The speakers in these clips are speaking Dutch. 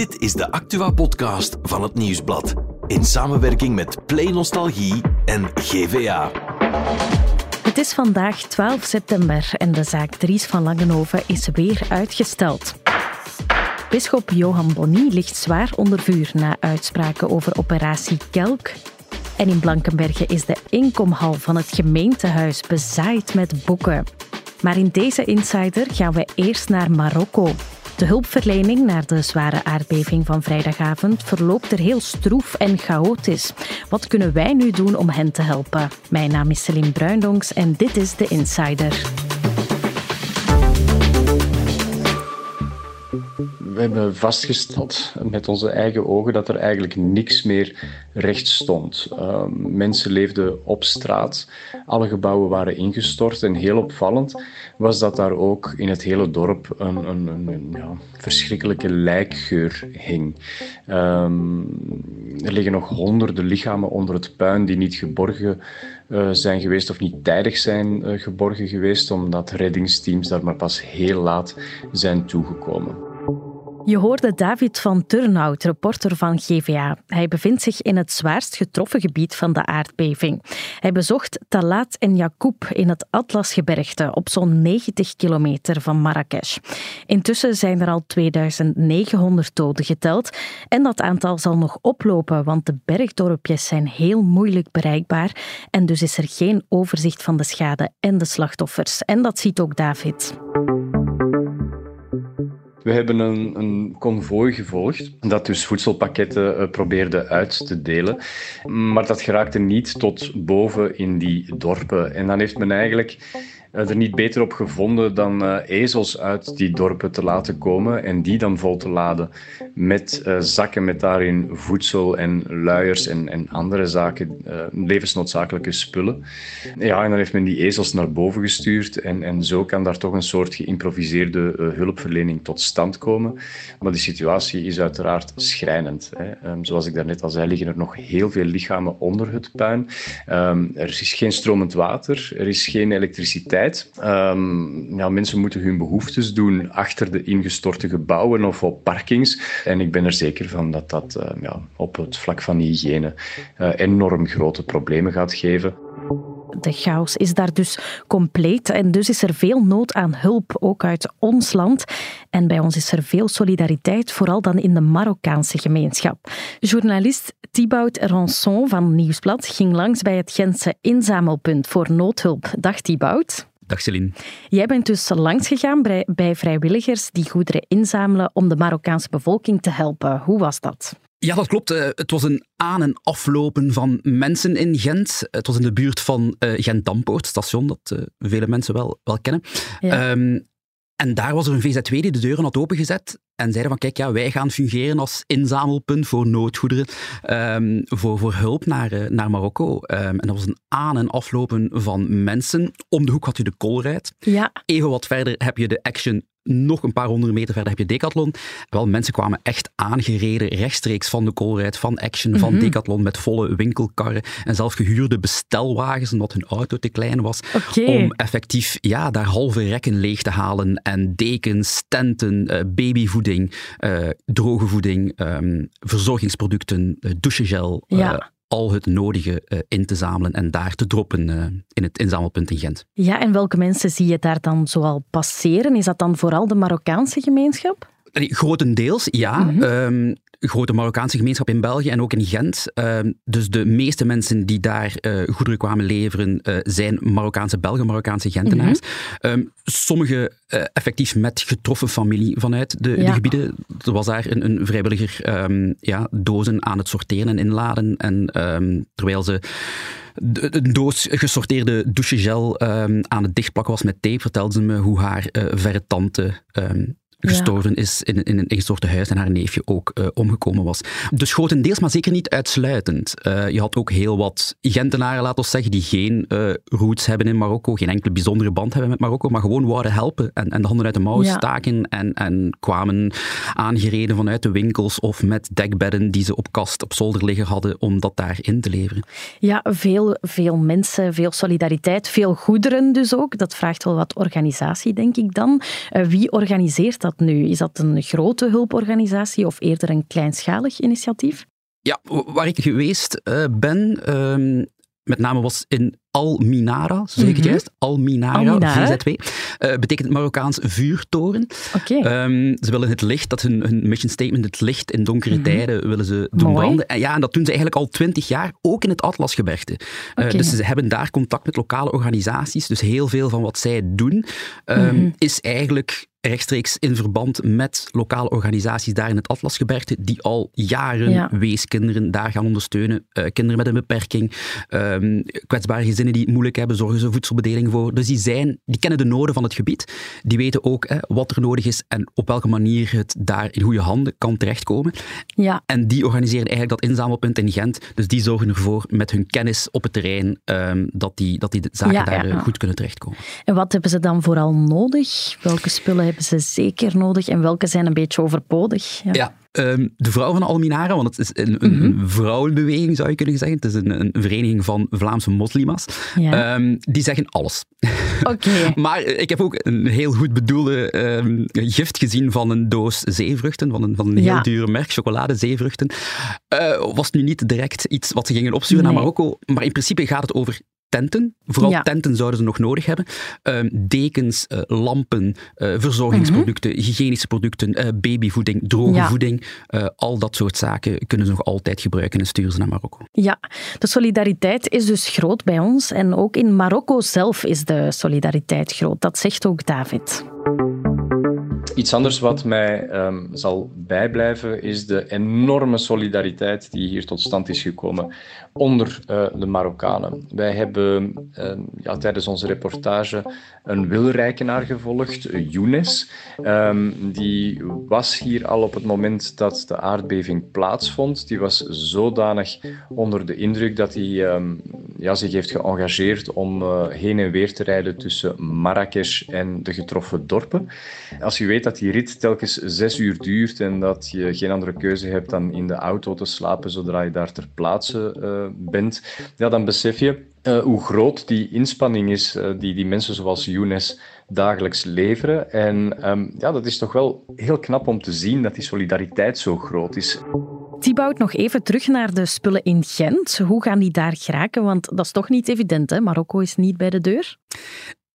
Dit is de Actua-podcast van het Nieuwsblad. In samenwerking met Play Nostalgie en GVA. Het is vandaag 12 september en de zaak Dries van Langenhoven is weer uitgesteld. Bisschop Johan Bonny ligt zwaar onder vuur na uitspraken over operatie Kelk. En in Blankenberge is de inkomhal van het gemeentehuis bezaaid met boeken. Maar in deze Insider gaan we eerst naar Marokko. De hulpverlening naar de zware aardbeving van vrijdagavond verloopt er heel stroef en chaotisch. Wat kunnen wij nu doen om hen te helpen? Mijn naam is Celine Bruindonks en dit is de Insider. We hebben vastgesteld met onze eigen ogen dat er eigenlijk niks meer recht stond. Ehm, mensen leefden op straat, alle gebouwen waren ingestort en heel opvallend was dat daar ook in het hele dorp een, een, een ja, verschrikkelijke lijkgeur hing. Ehm, er liggen nog honderden lichamen onder het puin die niet geborgen uh, zijn geweest of niet tijdig zijn uh, geborgen geweest, omdat reddingsteams daar maar pas heel laat zijn toegekomen. Je hoorde David van Turnhout, reporter van GVA. Hij bevindt zich in het zwaarst getroffen gebied van de aardbeving. Hij bezocht Talat en Yacoub in het Atlasgebergte op zo'n 90 kilometer van Marrakesh. Intussen zijn er al 2900 doden geteld en dat aantal zal nog oplopen, want de bergdorpjes zijn heel moeilijk bereikbaar en dus is er geen overzicht van de schade en de slachtoffers. En dat ziet ook David. We hebben een, een gevolgd dat dus voedselpakketten uh, probeerde uit te delen. Maar dat geraakte niet tot boven in die dorpen. En dan heeft men eigenlijk er niet beter op gevonden dan uh, ezels uit die dorpen te laten komen en die dan vol te laden met uh, zakken met daarin voedsel en luiers en, en andere zaken, uh, levensnoodzakelijke spullen. Ja, en dan heeft men die ezels naar boven gestuurd en, en zo kan daar toch een soort geïmproviseerde hulpverlening tot stand komen. Maar die situatie is uiteraard schrijnend. Hè. Um, zoals ik daarnet al zei, liggen er nog heel veel lichamen onder het puin. Um, er is geen stromend water, er is geen elektriciteit Um, ja, mensen moeten hun behoeftes doen achter de ingestorte gebouwen of op parkings. En ik ben er zeker van dat dat uh, ja, op het vlak van hygiëne uh, enorm grote problemen gaat geven. De chaos is daar dus compleet en dus is er veel nood aan hulp, ook uit ons land. En bij ons is er veel solidariteit, vooral dan in de Marokkaanse gemeenschap. Journalist Thibaut Ranson van Nieuwsblad ging langs bij het Gentse inzamelpunt voor noodhulp. Dag Thibaut. Dag Celine. Jij bent dus langs gegaan bij, vrijwilligers die goederen inzamelen om de Marokkaanse bevolking te helpen. Hoe was dat? Ja, dat klopt. Eh, het was een aan- en aflopen van mensen in Gent. Het was in de buurt van uh, Gent-Dampoort, station dat uh, vele mensen wel, wel kennen. Ja. Um, en daar was er een VZW die de deuren had opengezet en zeiden van kijk, ja, wij gaan fungeren als inzamelpunt voor noodgoederen, um, voor, voor hulp naar, uh, naar Marokko. Um, en dat was een aan- en aflopen van mensen. Om de hoek had je de Colruyt. Ja. Even wat verder heb je de Action nog een paar honderd meter verder heb je Decathlon. Wel, mensen kwamen echt aangereden rechtstreeks van de Colruyt, van Action, van Mhm. Decathlon met volle winkelkarren en zelf gehuurde bestelwagens omdat hun auto te klein was. Om effectief ja, daar halve rekken leeg te halen en dekens, tenten, eh, babyvoeding, eh, droge voeding, ehm, verzorgingsproducten, eh, douchegel, Ja. Al het nodige eh, in te zamelen en daar te droppen eh, in het inzamelpunt in Gent. Ja, en welke mensen zie je daar dan zoal passeren? Is dat dan vooral de Marokkaanse gemeenschap? Grotendeels, ja. Mhm. Ehm, grote Marokkaanse gemeenschap in België en ook in Gent. Ehm, dus de meeste mensen die daar eh, goederen kwamen leveren eh, zijn Marokkaanse Belgen, Marokkaanse Gentenaars. Ehm, sommige eh, effectief met getroffen familie vanuit de, Ja. de gebieden. Er was daar een, een vrijwilliger ehm, ja, dozen aan het sorteren en inladen. En terwijl ze een doos gesorteerde douchegel ehm, aan het dichtplakken was met tape, vertelde ze me hoe haar verre tante ehm, gestorven is in, in een ingestorte huis en haar neefje ook eh, omgekomen was. Dus grotendeels, maar zeker niet uitsluitend. Eh, je had ook heel wat Gentenaren, laten we zeggen, die geen eh, roots hebben in Marokko, geen enkele bijzondere band hebben met Marokko, maar gewoon wouden helpen en, en de handen uit de mouwen Ja. staken en, en kwamen aangereden vanuit de winkels of met dekbedden die ze op kast, op zolder liggen hadden om dat daar in te leveren. Ja, veel, veel mensen, veel solidariteit, veel goederen dus ook. Dat vraagt wel wat organisatie, denk ik dan. Wie organiseert dat dat nu? Is dat een grote hulporganisatie of eerder een kleinschalig initiatief? Ja, waar ik geweest uh, ben, uh, met name was in Al-Minara, zeg ik het mhm. juist? Al-Minara, VZW. Uh, betekent Marokkaans vuurtoren. Okay. Um, ze willen het licht, dat hun, hun mission statement, het licht in donkere mm -hmm. tijden willen ze doen branden. En ja, en dat doen ze eigenlijk al twintig jaar, ook in het Atlasgebergte. Uh, okay. Dus ze hebben daar contact met lokale organisaties. Dus heel veel van wat zij doen, um, mm -hmm. is eigenlijk rechtstreeks in verband met lokale organisaties daar in het Atlasgebergte, die al jaren ja. weeskinderen daar gaan ondersteunen. Uh, kinderen met een beperking, um, kwetsbare gezinnen die het moeilijk hebben, zorgen ze voedselbedeling voor. Dus die, zijn, die kennen de noden van het gebied. Die weten ook hè, wat er nodig is en op welke manier het daar in goede handen kan terechtkomen. Ja. En die organiseren eigenlijk dat inzamelpunt in Gent. Dus die zorgen ervoor met hun kennis op het terrein um, dat, die, dat die zaken ja, daar ja. goed kunnen terechtkomen. En wat hebben ze dan vooral nodig? Welke spullen hebben ze zeker nodig en welke zijn een beetje overbodig? Ja, ja um, de vrouw van Alminara, want het is een, een, mm -hmm. een, vrouwenbeweging zou je kunnen zeggen. Het is een, een vereniging van Vlaamse moslima's. Ja. Um, die zeggen alles. Okay. maar ik heb ook een heel goed bedoelde um, gift gezien van een doos zeevruchten, van een, van een heel ja. dure merk, chocoladezeevruchten. Uh, was nu niet direct iets wat ze gingen opsturen nee. naar Marokko, maar in principe gaat het over tenten. Vooral ja. tenten zouden ze nog nodig hebben. Uh, dekens, uh, lampen, uh, verzorgingsproducten, mm -hmm. hygiënische producten, babyvoeding, droge ja. voeding. al dat soort zaken kunnen ze nog altijd gebruiken en sturen ze naar Marokko. Ja, de solidariteit is dus groot bij ons. En ook in Marokko zelf is de solidariteit groot. Dat zegt ook David. Iets anders wat mij um, zal bijblijven is de enorme solidariteit die hier tot stand is gekomen onder uh, de Marokkanen. Wij hebben uh, ja, tijdens onze reportage een wilrijkenaar gevolgd, Younes. Um, die was hier al op het moment dat de aardbeving plaatsvond. Die was zodanig onder de indruk dat hij ja, zich heeft geëngageerd om uh, heen en weer te rijden tussen Marrakesh en de getroffen dorpen. Als je weet dat die rit telkens zes uur duurt en dat je geen andere keuze hebt dan in de auto te slapen zodra je daar ter plaatse uh, bent, ja, dan besef je uh, hoe groot die inspanning is uh, die die mensen zoals Younes dagelijks leveren. En um, ja, dat is toch wel heel knap om te zien dat die solidariteit zo groot is. Thibaut, nog even terug naar de spullen in Gent. Hoe gaan die daar geraken? Want dat is toch niet evident, hè? Marokko is niet bij de deur.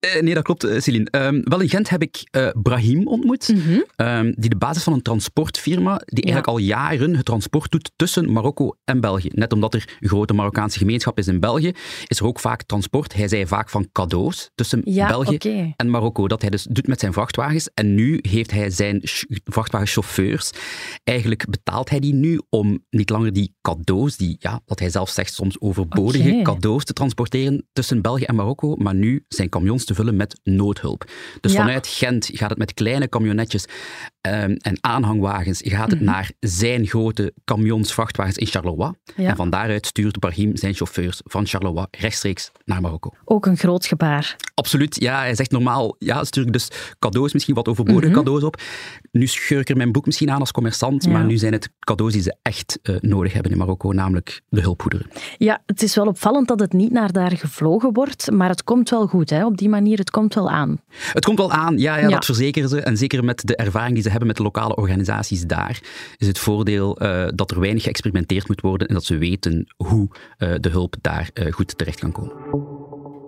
Uh, nee, dat klopt, uh, Celine. Um, wel, in Gent heb ik uh, Brahim ontmoet, mm -hmm. um, die de basis van een transportfirma, die ja. eigenlijk al jaren het transport doet tussen Marokko en België. Net omdat er een grote Marokkaanse gemeenschap is in België, is er ook vaak transport. Hij zei vaak van cadeaus tussen ja, België okay. en Marokko, dat hij dus doet met zijn vrachtwagens. En nu heeft hij zijn vrachtwagenchauffeurs, eigenlijk betaalt hij die nu om niet langer die cadeaus, die, ja, wat hij zelf zegt, soms overbodige okay. cadeaus te transporteren tussen België en Marokko, maar nu zijn camions te vullen met noodhulp. Dus ja. vanuit Gent gaat het met kleine camionetjes um, en aanhangwagens gaat het mm -hmm. naar zijn grote camions, vrachtwagens in Charleroi. Ja. En van daaruit stuurt Brahim zijn chauffeurs van Charleroi rechtstreeks naar Marokko. Ook een groot gebaar. Absoluut, ja. Hij zegt normaal, ja, stuur ik dus cadeaus, misschien wat overbodige mm -hmm. cadeaus op. Nu scheur ik er mijn boek misschien aan als commerçant, ja. maar nu zijn het cadeaus die ze echt uh, nodig hebben in Marokko, namelijk de hulpgoederen. Ja, het is wel opvallend dat het niet naar daar gevlogen wordt, maar het komt wel goed, hè? op die manier, het komt wel aan. Het komt wel aan, ja, ja, ja. dat verzekeren ze. En zeker met de ervaring die ze hebben met de lokale organisaties daar, is het voordeel uh, dat er weinig geëxperimenteerd moet worden en dat ze weten hoe uh, de hulp daar uh, goed terecht kan komen.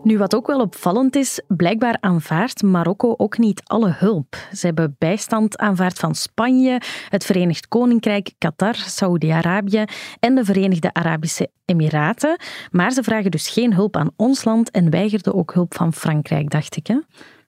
Nu, wat ook wel opvallend is, blijkbaar aanvaardt Marokko ook niet alle hulp. Ze hebben bijstand aanvaard van Spanje, het Verenigd Koninkrijk, Qatar, Saoedi-Arabië en de Verenigde Arabische Emiraten. Maar ze vragen dus geen hulp aan ons land en weigerden ook hulp van Frankrijk, dacht ik. Hè?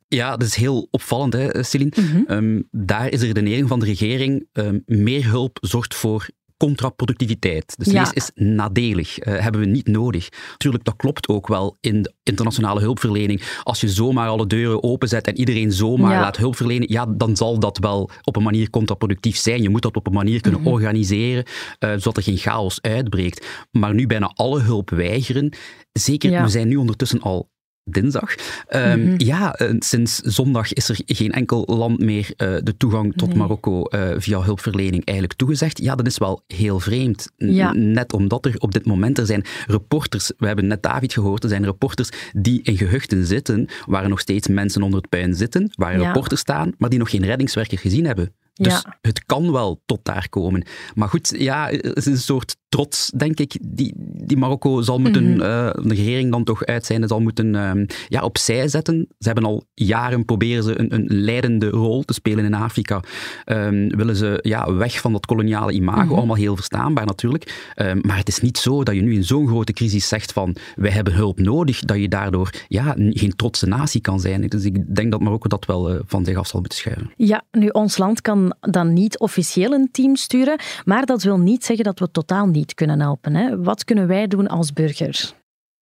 Ja, dat is heel opvallend, hè, Celine. Mm -hmm. um, daar is de redenering van de regering: um, meer hulp zorgt voor contraproductiviteit. Dus ja. lees is nadelig, uh, hebben we niet nodig. Tuurlijk, dat klopt ook wel in de internationale hulpverlening. Als je zomaar alle deuren openzet en iedereen zomaar ja. laat hulp verlenen, ja, dan zal dat wel op een manier contraproductief zijn. Je moet dat op een manier kunnen mm -hmm. organiseren, uh, zodat er geen chaos uitbreekt. Maar nu bijna alle hulp weigeren, zeker, ja. we zijn nu ondertussen al dinsdag. Ehm, Mhm. Ja, eh, sinds zondag is er geen enkel land meer eh, de toegang tot Nee. Marokko eh, via hulpverlening eigenlijk toegezegd. Ja, dat is wel heel vreemd. Ja. Net omdat er op dit moment er zijn reporters, we hebben net David gehoord, er zijn reporters die in gehuchten zitten, waar er nog steeds mensen onder het puin zitten, waar Ja. reporters staan, maar die nog geen reddingswerker gezien hebben. Dus Ja. het kan wel tot daar komen. Maar goed, ja, het is een soort trots, denk ik, die, die Marokko zal moeten, Mhm. eh, de regering dan toch uit zijn, zal moeten ehm, ja, opzij zetten. Ze hebben al jaren proberen ze een, een leidende rol te spelen in Afrika. Ehm, willen ze ja, weg van dat koloniale imago, Mhm. allemaal heel verstaanbaar natuurlijk. Ehm, maar het is niet zo dat je nu in zo'n grote crisis zegt van wij hebben hulp nodig, dat je daardoor ja, geen trotse natie kan zijn. Dus ik denk dat Marokko dat wel eh, van zich af zal moeten schuiven. Ja, nu, ons land kan dan niet officieel een team sturen, maar dat wil niet zeggen dat we totaal niet kunnen helpen. Hè? Wat kunnen wij doen als burgers?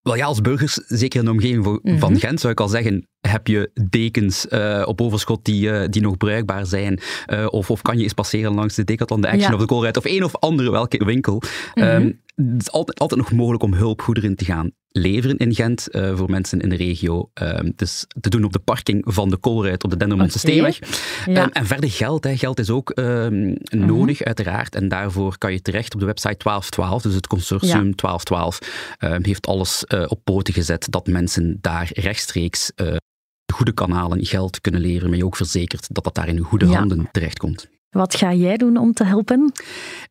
Wel ja, als burgers, zeker in de omgeving van- Mhm. van Gent, zou ik al zeggen, heb je dekens eh, op overschot die, eh, die nog bruikbaar zijn? Eh, of, of kan je eens passeren langs de Decathlon, de Action Ja. of de Colruyt of een of andere welke winkel? Ehm, het is altijd, altijd nog mogelijk om hulpgoederen te gaan leveren in Gent eh, voor mensen in de regio. Ehm, is te doen op de parking van de Colruyt op de Dendermondse. Steenweg. Ja. Ehm, en verder geld. Hè. Geld is ook ehm, nodig, uiteraard. En daarvoor kan je terecht op de website 1212. Dus het consortium 1212 ehm, heeft alles eh, op poten gezet dat mensen daar rechtstreeks eh, goede kanalen geld kunnen leveren. Maar je ook verzekert dat dat daar in goede Ja. handen terechtkomt. Wat ga jij doen om te helpen?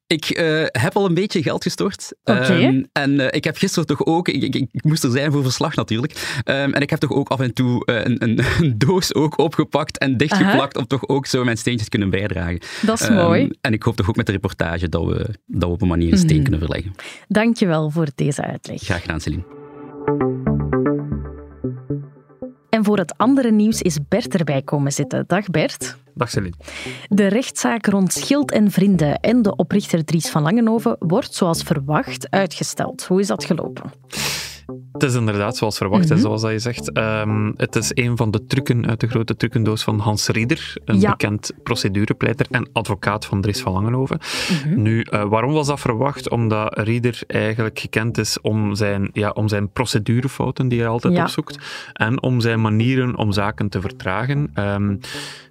Ik eh, heb al een beetje geld gestort. Oké. Ehm, en eh, ik heb gisteren toch ook, ik, ik, ik moest er zijn voor verslag natuurlijk. Ehm, en ik heb toch ook af en toe eh, een, een, een doos ook opgepakt en dichtgeplakt om toch ook zo mijn steentjes te kunnen bijdragen. Dat is Ehm, mooi. En ik hoop toch ook met de reportage dat we, dat we op een manier een steen Mhm. kunnen verleggen. Dankjewel voor deze uitleg. Graag gedaan, Celine. En voor het andere nieuws is Bert erbij komen zitten. Dag Bert. Dag Celine. De rechtszaak rond Schild en Vrienden en de oprichter Dries van Langenhoven wordt zoals verwacht uitgesteld. Hoe is dat gelopen? Het is inderdaad zoals verwacht, Mhm. zoals dat je zegt. Ehm, het is een van de trucken uit de grote trucendoos van Hans Rieder, een Ja. bekend procedurepleiter en advocaat van Dries van Langenhoven. Mhm. Nu, eh, waarom was dat verwacht? Omdat Rieder eigenlijk gekend is om zijn, ja, om zijn procedurefouten die hij altijd Ja. opzoekt en om zijn manieren om zaken te vertragen. Ehm,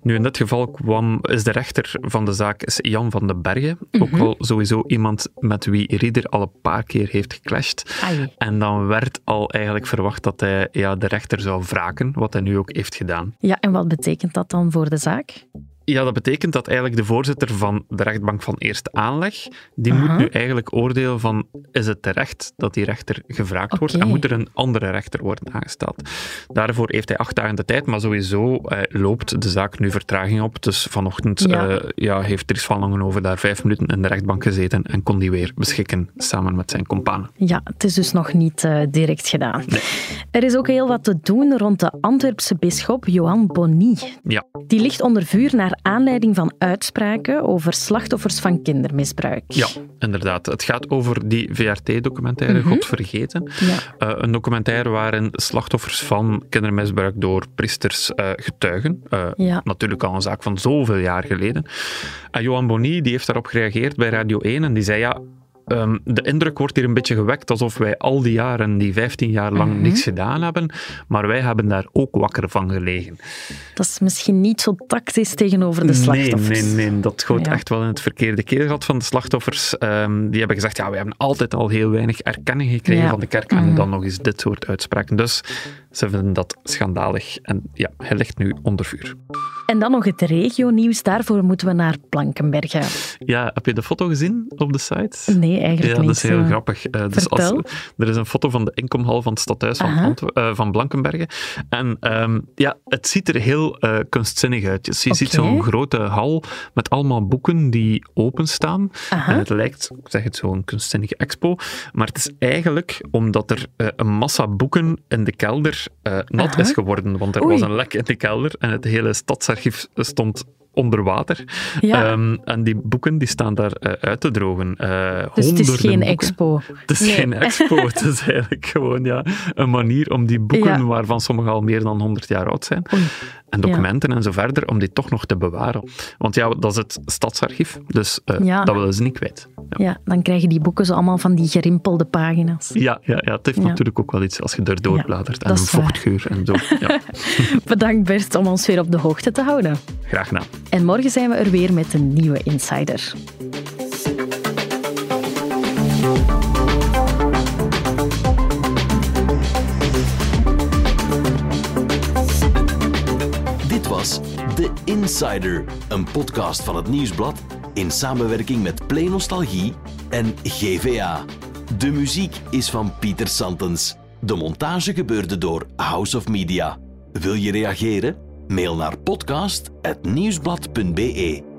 nu, in dit geval kwam, is de rechter van de zaak is Jan van den Bergen, ook Mhm. wel sowieso iemand met wie Rieder al een paar keer heeft geclashed. Ai. En dan werd al eigenlijk verwacht dat hij ja, de rechter zou wraken, wat hij nu ook heeft gedaan. Ja, en wat betekent dat dan voor de zaak? Ja, dat betekent dat eigenlijk de voorzitter van de rechtbank van eerste aanleg, die Aha. moet nu eigenlijk oordelen van, is het terecht dat die rechter gevraagd wordt en moet er een andere rechter worden aangesteld. Daarvoor heeft hij acht dagen de tijd, maar sowieso eh, loopt de zaak nu vertraging op. Dus vanochtend Ja. ja. ja, heeft Dries van Langenhoven daar vijf minuten in de rechtbank gezeten en kon die weer beschikken samen met zijn companen. Ja, het is dus nog niet eh, direct gedaan. Er is ook heel wat te doen rond de Antwerpse bisschop Johan Bonny. Ja. Die ligt onder vuur naar aanleiding van uitspraken over slachtoffers van kindermisbruik. Ja, inderdaad. Het gaat over die VRT-documentaire Mhm. God Vergeten. Ja. Eh, een documentaire waarin slachtoffers van kindermisbruik door priesters eh, getuigen. Eh, Ja. Natuurlijk al een zaak van zoveel jaar geleden. En Johan Bonny die heeft daarop gereageerd bij Radio 1 en die zei ja... ehm, de indruk wordt hier een beetje gewekt alsof wij al die jaren, die 15 jaar lang, Mhm. niks gedaan hebben. Maar wij hebben daar ook wakker van gelegen. Dat is misschien niet zo tactisch tegenover de slachtoffers. Nee, nee, nee. Dat Ja. echt wel in het verkeerde keelgat van de slachtoffers. Ehm, die hebben gezegd, ja, we hebben altijd al heel weinig erkenning gekregen Ja. van de kerk. Mhm. En dan nog eens dit soort uitspraken. Dus ze vinden dat schandalig. En ja, hij ligt nu onder vuur. En dan nog het regionieuws. Daarvoor moeten we naar Blankenbergen. Ja, heb je de foto gezien op de site? Nee, eigenlijk Ja, niet. dat is heel eh. grappig. Eh, dus als, er is een foto van de inkomhal van het stadhuis van, eh, van Blankenbergen. En ehm, ja, het ziet er heel kunstzinnig uit. Dus je ziet zo'n grote hal met allemaal boeken die openstaan. Aha. En het lijkt, ik zeg het zo, een kunstzinnige expo. Maar het is eigenlijk omdat er een massa boeken in de kelder nat Aha. is geworden. Want er Oei. was een lek in de kelder en het hele stadsarchief stond onder water. Ja. Ehm, en die boeken die staan daar eh, uit te drogen. Eh, Dus het is geen boeken. expo. Het is Nee. geen expo, het is eigenlijk gewoon ja, een manier om die boeken, Ja. waarvan sommige al meer dan 100 jaar oud zijn, Oei. en documenten en zo verder, om die toch nog te bewaren. Want ja, dat is het stadsarchief, dus eh, dat willen ze niet kwijt. Ja, dan krijgen die boeken zo allemaal van die gerimpelde pagina's. ja, ja, ja het heeft natuurlijk ook wel iets als je er doorbladert en een waar. vochtgeur en zo. Ja, Bedankt Bert om ons weer op de hoogte te houden. graag gedaan. En morgen zijn we er weer met een nieuwe Insider. Dit was The Insider, een podcast van het Nieuwsblad in samenwerking met Play Nostalgie en GVA. De muziek is van Pieter Santens. De montage gebeurde door House of Media. Wil je reageren? Mail naar podcast.nieuwsblad.be.